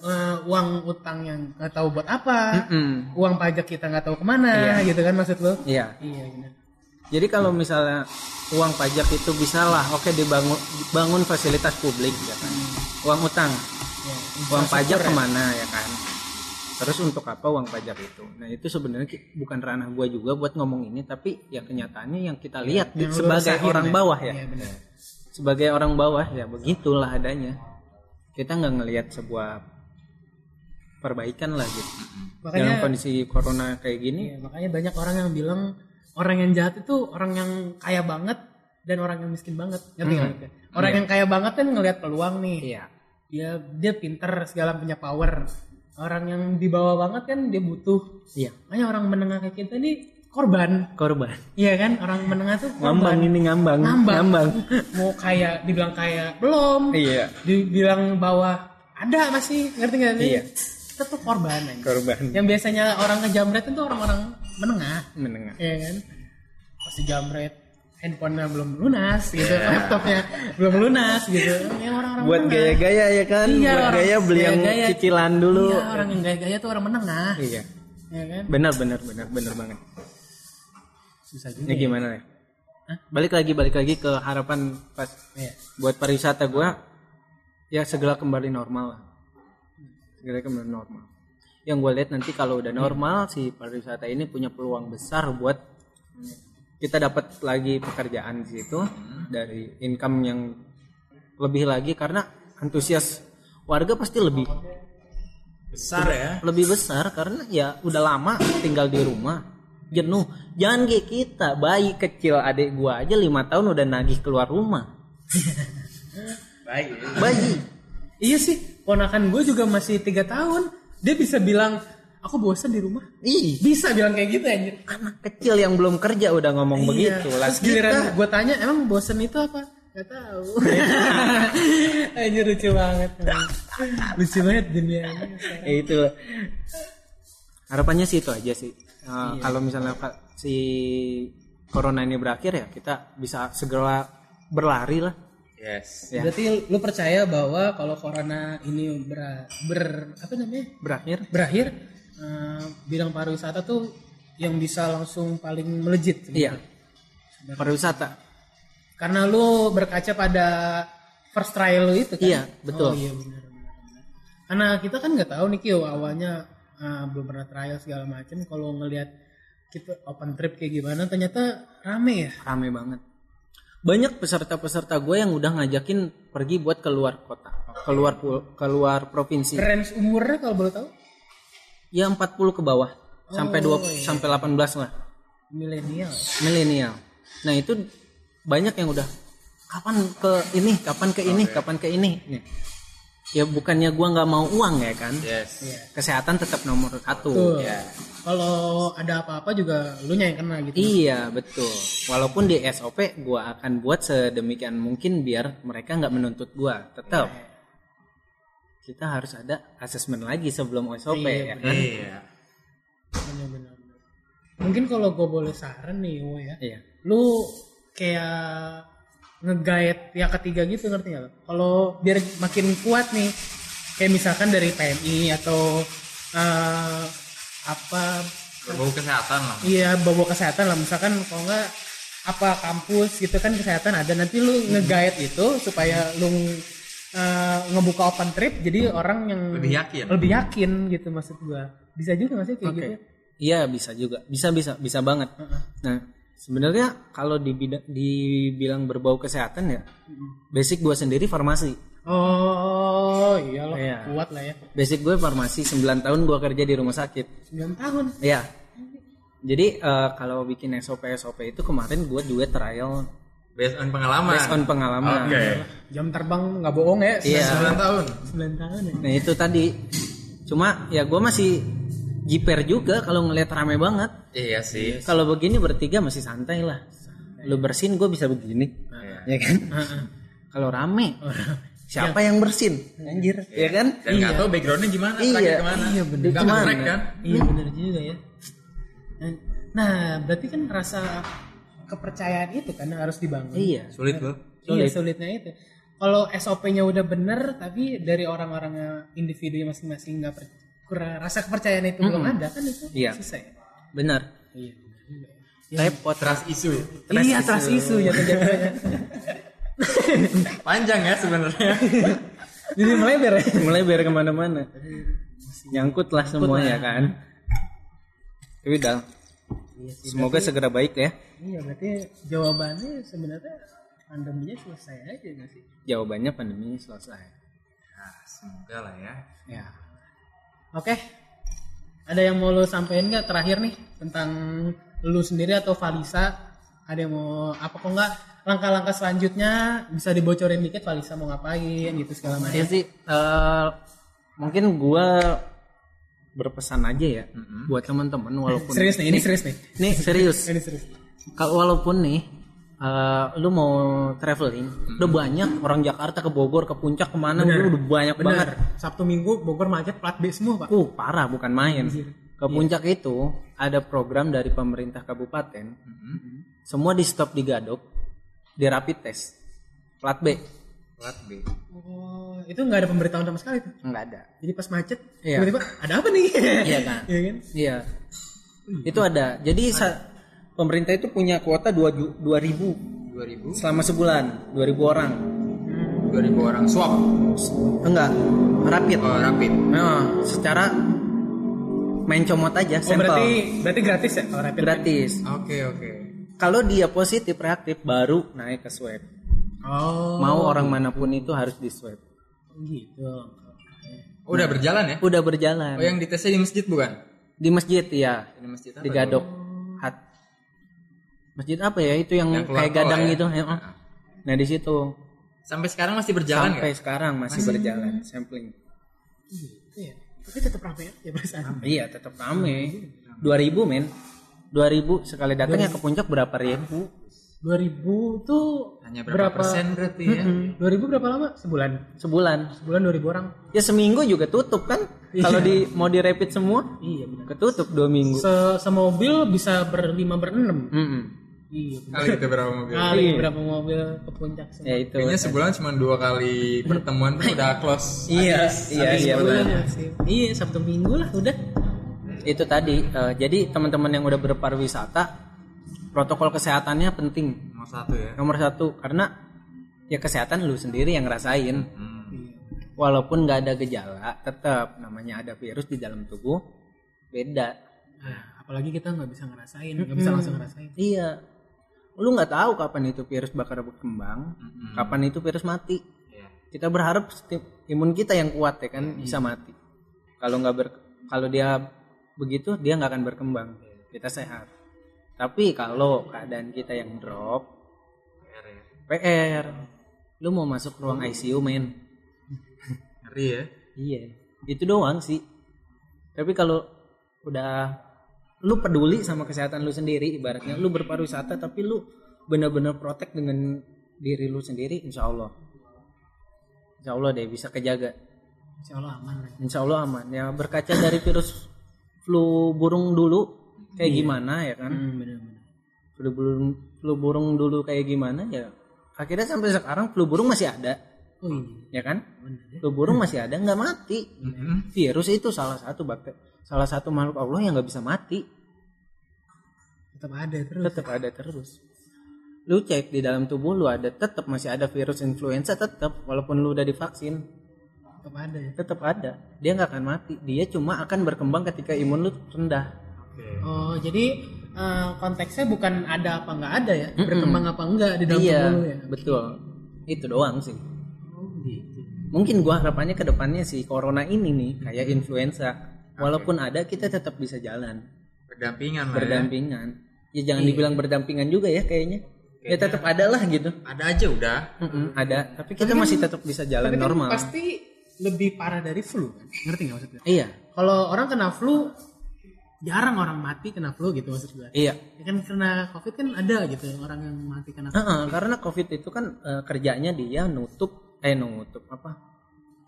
S2: eh, uang utang yang nggak tahu buat apa,
S3: Mm-mm.
S2: uang pajak kita nggak tahu ke mana, gitu kan maksud lo?
S3: Iya.
S2: Iya benar.
S3: Jadi kalau misalnya uang pajak itu bisa lah, oke dibangun bangun fasilitas publik ya kan. Uang utang,
S2: Ya,
S3: uang pajak
S2: ya.
S3: ke mana ya kan? Terus untuk apa uang pajak itu? Nah itu sebenarnya bukan ranah gua juga buat ngomong ini, tapi ya kenyataannya yang kita lihat
S2: Yang lu
S3: sebagai orang
S2: ya?
S3: bawah ya.
S2: Iya benar.
S3: Sebagai orang bawah ya begitulah adanya. Kita nggak ngelihat sebuah perbaikan lah gitu. Dalam
S2: Makanya
S3: kondisi corona kayak gini,
S2: Iya, makanya banyak orang yang bilang orang yang jahat itu orang yang kaya banget dan orang yang miskin banget. Ngerti maksudnya? Orang yang kaya banget kan ngelihat peluang nih.
S3: iya.
S2: Dia dia pinter segala punya power. Orang yang di bawah banget kan dia butuh.
S3: Iya.
S2: Makanya orang menengah kayak kita nih korban.
S3: Korban.
S2: Iya kan? Orang menengah tuh
S3: Ngambang
S2: korban.
S3: ini ngambang.
S2: Ngambang. [laughs] Mau kaya dibilang kaya belum.
S3: Iya.
S2: Dibilang bawah ada masih. Ngerti nggak sih?
S3: Iya.
S2: Kita tuh korban aja.
S3: Korban.
S2: Yang biasanya orang ngejamret itu orang-orang menengah.
S3: Menengah.
S2: Iya kan? Pasti jamret handphonenya belum lunas gitu, laptopnya belum lunas gitu. Ya orang-orang
S3: buat gaya-gaya ya kan?
S2: Iya,
S3: buat gaya beli yang
S2: gaya-gaya.
S3: cicilan dulu.
S2: Iya, orang yang gaya-gaya tuh orang menengah.
S3: iya.
S2: Ya kan?
S3: benar benar benar benar banget.
S2: Susah juga.
S3: ini gimana ya balik lagi balik lagi ke harapan pas
S2: Iya.
S3: buat pariwisata gua. Ya segera kembali normal lah. Segera kembali normal. Yang gue lihat nanti kalau udah normal si pariwisata ini punya peluang besar buat kita dapat lagi pekerjaan di situ dari income yang lebih lagi karena antusias warga pasti lebih
S1: Besar ya.
S3: lebih besar karena ya udah lama tinggal di rumah jenuh jangan kayak kita bayi kecil adik gua aja lima tahun udah nagih keluar rumah [laughs]
S1: Baik.
S3: bayi
S2: Iya sih, ponakan gue juga masih tiga tahun. Dia bisa bilang, aku bosan di rumah.
S3: ih
S2: Bisa bilang kayak gitu anjir.
S3: anak kecil yang belum kerja udah ngomong begitu lah
S2: Iya. Terus giliran gue tanya, emang bosan itu apa? Gak tahu. [laughs] anjir lucu banget. lucu banget dunia ini.
S3: ya itu harapannya sih itu aja sih Uh, kalau misalnya ka- si corona ini berakhir ya kita bisa segera berlari lah
S1: Yes.
S3: Ya.
S2: Berarti lu percaya bahwa kalau corona ini ber, ber apa namanya?
S3: berakhir
S2: berakhir eh, bidang pariwisata tuh yang bisa langsung paling melejit.
S3: iya pariwisata
S2: Karena lu berkaca pada first trial lu itu kan?
S3: Iya, betul.
S2: Oh iya benar benar. benar. Karena kita kan nggak tahu nih Kyo awalnya ah, belum pernah trial segala macam. Kalau ngelihat kita open trip kayak gimana, ternyata rame ya.
S3: rame banget banyak peserta-peserta gue yang udah ngajakin pergi buat keluar kota keluar keluar provinsi
S2: Range umurnya kalau boleh tahu?
S3: Ya 40 ke bawah sampai dua sampai 18 lah
S2: Milenial.
S3: milenial nah itu banyak yang udah kapan ke ini kapan ke ini kapan ke ini Nih. ya bukannya gua nggak mau uang ya kan
S1: Yes.
S2: Iya.
S3: kesehatan tetap nomor satu.
S1: Ya.
S2: Kalau ada apa-apa juga lu yang kena gitu.
S3: iya betul walaupun di SOP gua akan buat sedemikian mungkin biar mereka nggak menuntut gua tetap kita harus ada asesmen lagi sebelum SOP ya kan
S1: Iya.
S2: Benar-benar. Mungkin kalau gue boleh saran nih, Wo ya.
S3: iya
S2: lu kayak ngegait pihak ketiga gitu ngerti nggak? Kalau biar makin kuat nih, kayak misalkan dari PMI atau eh, apa,
S1: Berbau kesehatan lah.
S2: iya bawa kesehatan lah, misalkan kalau nggak apa kampus gitu kan kesehatan ada nanti lu ngegait itu supaya lu eh, ngebuka open trip jadi orang yang
S1: Lebih yakin.
S2: lebih yakin gitu maksud gua bisa juga nggak sih kayak
S3: Oke.
S2: gitu
S3: Iya bisa juga, bisa bisa bisa banget. Nah sebenarnya kalau dibida- dibilang berbau kesehatan ya, basic gue sendiri farmasi.
S2: oh iya loh
S3: Iya.
S2: kuat lah ya
S3: Basic gue farmasi 9 tahun gue kerja di rumah sakit.
S2: 9 tahun
S3: Iya. Jadi eh, kalau bikin SOP SOP itu kemarin gue juga trial
S1: Based on pengalaman.
S3: based on pengalaman.
S1: Oke.
S2: jam terbang nggak bohong ya
S3: Iya.
S1: 9 tahun.
S2: 9 tahun ya
S3: Nah itu tadi. Cuma ya gue masih jiper juga kalau ngelihat rame banget.
S1: Iya sih.
S3: Kalau begini bertiga masih santai lah. Lu bersin gue bisa begini.
S1: Iya.
S3: ya kan kalau rame [laughs] siapa yang bersin anjir ya kan
S1: Dan nggak tahu backgroundnya gimana,
S3: Iya.
S1: ke mana.
S2: Iya, bener.
S1: Ke
S3: mana?
S1: nge-track kan?
S2: iya bener juga ya nah berarti kan rasa kepercayaan itu kan harus dibangun
S3: iya
S1: Sulit loh.
S2: Iya sulitnya itu. Kalau SOP-nya udah bener tapi dari orang-orangnya individu masing-masing nggak per- kurang rasa kepercayaan itu belum ada kan itu
S3: Iya.
S2: susah ya.
S3: benar
S2: Iya.
S3: repot
S1: Trust isu.
S2: iya trust isu ya. [laughs]
S1: Panjang ya sebenarnya. [laughs]
S2: Jadi melebar ya.
S3: melebar ke mana-mana nyangkut lah semuanya kan tapi udah semoga segera baik ya
S2: Iya berarti jawabannya sebenarnya pandeminya selesai aja nggak sih?
S3: jawabannya pandemi selesai
S1: Nah, semoga lah ya.
S3: ya
S2: Oke. Ada yang mau lo sampein nggak terakhir nih tentang lu sendiri atau Valisa? Ada yang mau apa kok nggak langkah-langkah selanjutnya bisa dibocorin dikit Valisa mau ngapain gitu segala macam.
S3: ya sih eh, mungkin gua berpesan aja ya buat teman-teman walaupun
S2: Serius nih, ini serius nih.
S3: nih serius. [laughs]
S2: Ini serius.
S3: kalau walaupun nih eh, lu mau traveling udah banyak orang Jakarta ke Bogor ke puncak ke mana udah udah banyak banget.
S2: Benar. Sabtu Minggu Bogor macet plat B semua, Pak.
S3: uh parah bukan main. Ke puncak itu ada program dari pemerintah kabupaten. Semua di stop di Gadok di rapid test. Plat B
S1: Plat B.
S2: Oh, itu nggak ada pemberitahuan sama sekali tuh.
S3: nggak ada
S2: Jadi pas macet,
S3: Iya.
S2: tiba-tiba ada apa nih?
S3: Iya [laughs] kan?
S2: Iya kan?
S3: iya itu ada jadi sa- pemerintah itu punya kuota dua ju- 2000
S1: 2000
S3: selama sebulan 2000 orang
S1: 2000 orang swab.
S3: enggak rapid
S1: Oh, rapid.
S3: Nah, secara main comot aja
S2: Oh,
S3: sampel
S2: berarti berarti gratis ya kalau rapid?
S3: gratis
S1: Oke, oke.
S3: kalau dia positif reaktif baru naik ke swab
S2: Oh,
S3: mau orang mana pun itu harus di swab
S2: gitu.
S1: Oh, udah berjalan ya?
S3: udah berjalan
S1: Oh, yang ditesnya di masjid bukan?
S3: di masjid ya
S1: Di masjid apa?
S3: di Gadok Hat. masjid apa ya itu yang,
S1: Yang
S3: kayak gadang
S1: ya?
S3: gitu ya, oh. nah di situ
S1: Sampai sekarang masih berjalan
S3: sampai
S1: nggak?
S3: sekarang masih, berjalan sampling
S2: Gitu ya. Tapi tetap rame ya, ya perasaan.
S3: iya tetap rame 2000 men 2000 sekali datang ya ke puncak berapa ribu
S2: 2000 tuh
S1: Hanya berapa,
S2: berapa
S1: persen berarti ya?
S2: Hmm, 2000 berapa lama? Sebulan.
S3: sebulan
S2: Sebulan 2000 orang.
S3: ya seminggu juga tutup kan kalau di mau di rapid semua
S2: Iya benar.
S3: ketutup dua minggu
S2: Se semobil bisa berlima berenam.
S3: Mm-mm.
S2: Iya. benar.
S1: Kali kita berapa mobil?
S2: Kali berapa mobil ke puncak semua.
S3: ya itu
S1: Kayaknya sebulan cuma dua kali pertemuan tuh udah close.
S3: iya iya iya
S2: Sebulan
S3: benar.
S2: sih. Iya, Sabtu Minggu lah udah.
S3: itu tadi eh, jadi teman-teman yang udah berpariwisata protokol kesehatannya penting.
S1: Nomor satu ya.
S3: nomor satu karena ya kesehatan lu sendiri yang ngerasain.
S1: Hmm.
S3: walaupun nggak ada gejala tetap namanya ada virus di dalam tubuh beda.
S2: Nah, apalagi kita nggak bisa ngerasain, nggak bisa langsung ngerasain.
S3: iya. Lu nggak tahu kapan itu virus bakal berkembang kapan itu virus mati.
S1: Iya.
S3: kita berharap imun kita yang kuat ya kan bisa mati. Kalau nggak ber kalau dia begitu dia nggak akan berkembang. Kita sehat tapi kalau keadaan kita yang drop
S1: PR ya.
S3: PR lu mau masuk ruang ICU men?
S1: Ngeri ya.
S3: iya. Itu doang sih. Tapi kalau udah lu peduli sama kesehatan lu sendiri ibaratnya lu berpariwisata tapi lu benar-benar protek dengan diri lu sendiri insya Allah. Insya Allah deh bisa kejaga.
S2: Insya Allah aman.
S3: insya Allah aman. Ya berkaca dari virus flu burung dulu kayak gimana ya kan?
S2: Hmm,
S3: flu burung flu burung dulu kayak gimana ya akhirnya sampai sekarang flu burung masih ada.
S2: Oh iya.
S3: ya kan? Flu burung masih ada nggak mati. Virus itu salah satu bakteri salah satu makhluk Allah yang nggak bisa mati.
S2: Tetap ada terus.
S3: tetap ada terus. Lu cek di dalam tubuh lu ada tetap masih ada virus influenza tetap walaupun lu udah divaksin.
S2: Tetap ada ya.
S3: tetap ada. Dia nggak akan mati. Dia cuma akan berkembang ketika imun lu rendah
S1: Oke.
S2: Oh, jadi eh, konteksnya bukan ada apa nggak ada ya, berkembang apa enggak di dalam
S3: iya
S2: tubuh lu ya.
S3: betul. Itu doang sih.
S2: Oh, gitu.
S3: mungkin gua harapannya ke depannya si corona ini nih kayak influenza. Walaupun ada kita tetap bisa jalan.
S1: Berdampingan lah ya.
S3: berdampingan. Ya jangan dibilang berdampingan juga ya kayaknya. Ya tetap ada lah gitu.
S1: Ada aja udah.
S3: Mm-mm, ada. Tapi kita masih tetap bisa jalan
S2: Tapi kan
S3: normal.
S2: pasti lebih parah dari flu kan? Ngerti nggak maksudnya?
S3: iya.
S2: Kalau orang kena flu jarang orang mati kena flu gitu maksud gue.
S3: iya
S2: Ya kan kena covid kan ada gitu orang yang mati kena flu.
S3: Heeh, karena covid itu kan eh, kerjanya dia nutup eh nutup apa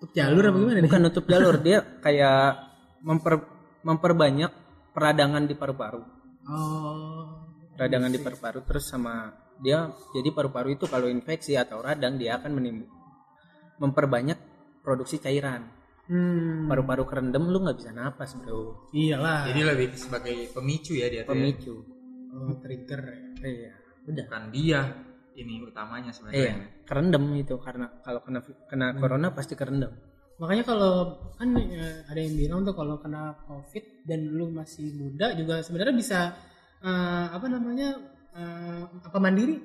S2: Tutup jalur apa gimana nih?
S3: bukan nutup jalur dia kayak memper memperbanyak peradangan di paru-paru
S2: Oh.
S3: peradangan di paru-paru terus sama dia jadi paru-paru itu kalau infeksi atau radang dia akan menimbul memperbanyak produksi cairan
S2: Hmm.
S3: paru-paru kerendam lu nggak bisa napas bro
S2: Iyalah.
S1: Jadi lebih sebagai pemicu ya dia tuh. ya.
S3: pemicu
S2: Oh, trigger. ya.
S3: iya udah
S1: Bukan dia ini utamanya
S3: iya
S1: sebenarnya.
S3: kerendam itu karena kalau kena kena corona pasti kerendam
S2: Makanya kalau kan eh, ada yang bilang tuh kalau kena covid dan lu masih muda juga sebenarnya bisa eh, apa namanya eh, apa mandiri?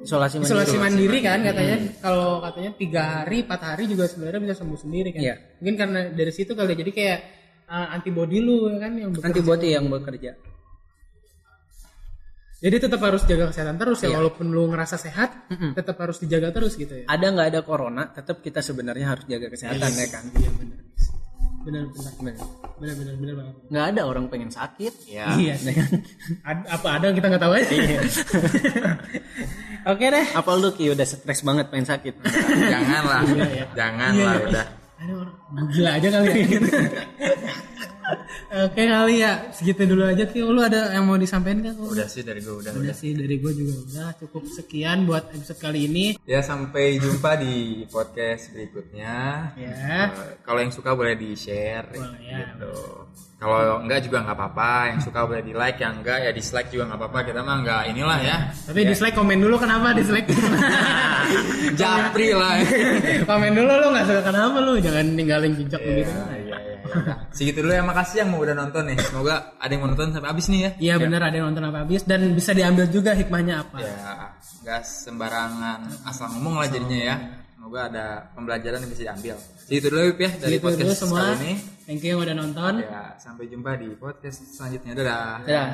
S3: Isolasi mandiri
S2: isolasi mandiri kan katanya. Kalau katanya tiga hari empat hari juga sebenarnya bisa sembuh sendiri kan.
S3: Iya.
S2: mungkin karena dari situ kali ya, jadi kayak eh, antibody lu ya kan yang bekerja.
S3: antibody yang bekerja.
S2: Jadi tetap harus jaga kesehatan terus ya.
S3: Iya.
S2: walaupun lu ngerasa sehat
S3: Mm-mm.
S2: tetap harus dijaga terus gitu ya.
S3: Ada nggak ada corona tetap kita sebenarnya harus jaga kesehatan ya kan?
S2: Iya benar benar benar
S3: Bener.
S2: benar benar benar banget
S3: nggak ada orang pengen sakit
S1: Ya.
S2: iya
S3: ya kan
S2: Ad- apa ada yang kita nggak tahu aja [laughs] oke deh
S3: apa lu ki udah stres banget pengen sakit
S1: Janganlah.
S2: iya.
S1: Janganlah
S2: Iya, iya.
S1: udah.
S2: ada orang gila aja kali ya [laughs] oke kali ya segitu dulu aja Ki lu ada yang mau disampaikan kan
S1: Udah sih dari gue udah.
S2: udah sih dari gue juga udah cukup sekian buat episode kali ini
S1: Ya sampai jumpa di podcast berikutnya.
S2: ya
S1: Eh, kalau yang suka boleh di share
S2: Boleh, ya.
S1: gitu. Kalau enggak juga nggak apa-apa. Yang suka boleh di like, yang enggak ya dislike juga nggak apa-apa. Kita mah nggak inilah ya.
S2: tapi dislike komen dulu kenapa dislike [laughs]
S1: Japri lah. [laughs]
S2: komen dulu lu nggak suka kenapa lu jangan ninggalin jejak
S1: Iya,
S2: begitu
S1: iya, iya, iya. Segitu dulu ya makasih yang mau udah nonton nih. Semoga ada yang mau nonton sampai habis nih ya.
S2: Iya bener ada yang nonton apa habis dan bisa diambil juga hikmahnya apa.
S1: Ya, nggak sembarangan asal ngomong lah jadinya ya. Semoga ada pembelajaran yang bisa diambil. Segitu dulu Wip, ya dari
S2: dulu
S1: podcast
S2: semua.
S1: kali ini.
S2: Thank you yang udah nonton.
S1: Ya, sampai jumpa di podcast selanjutnya. Dadah.
S3: Dadah.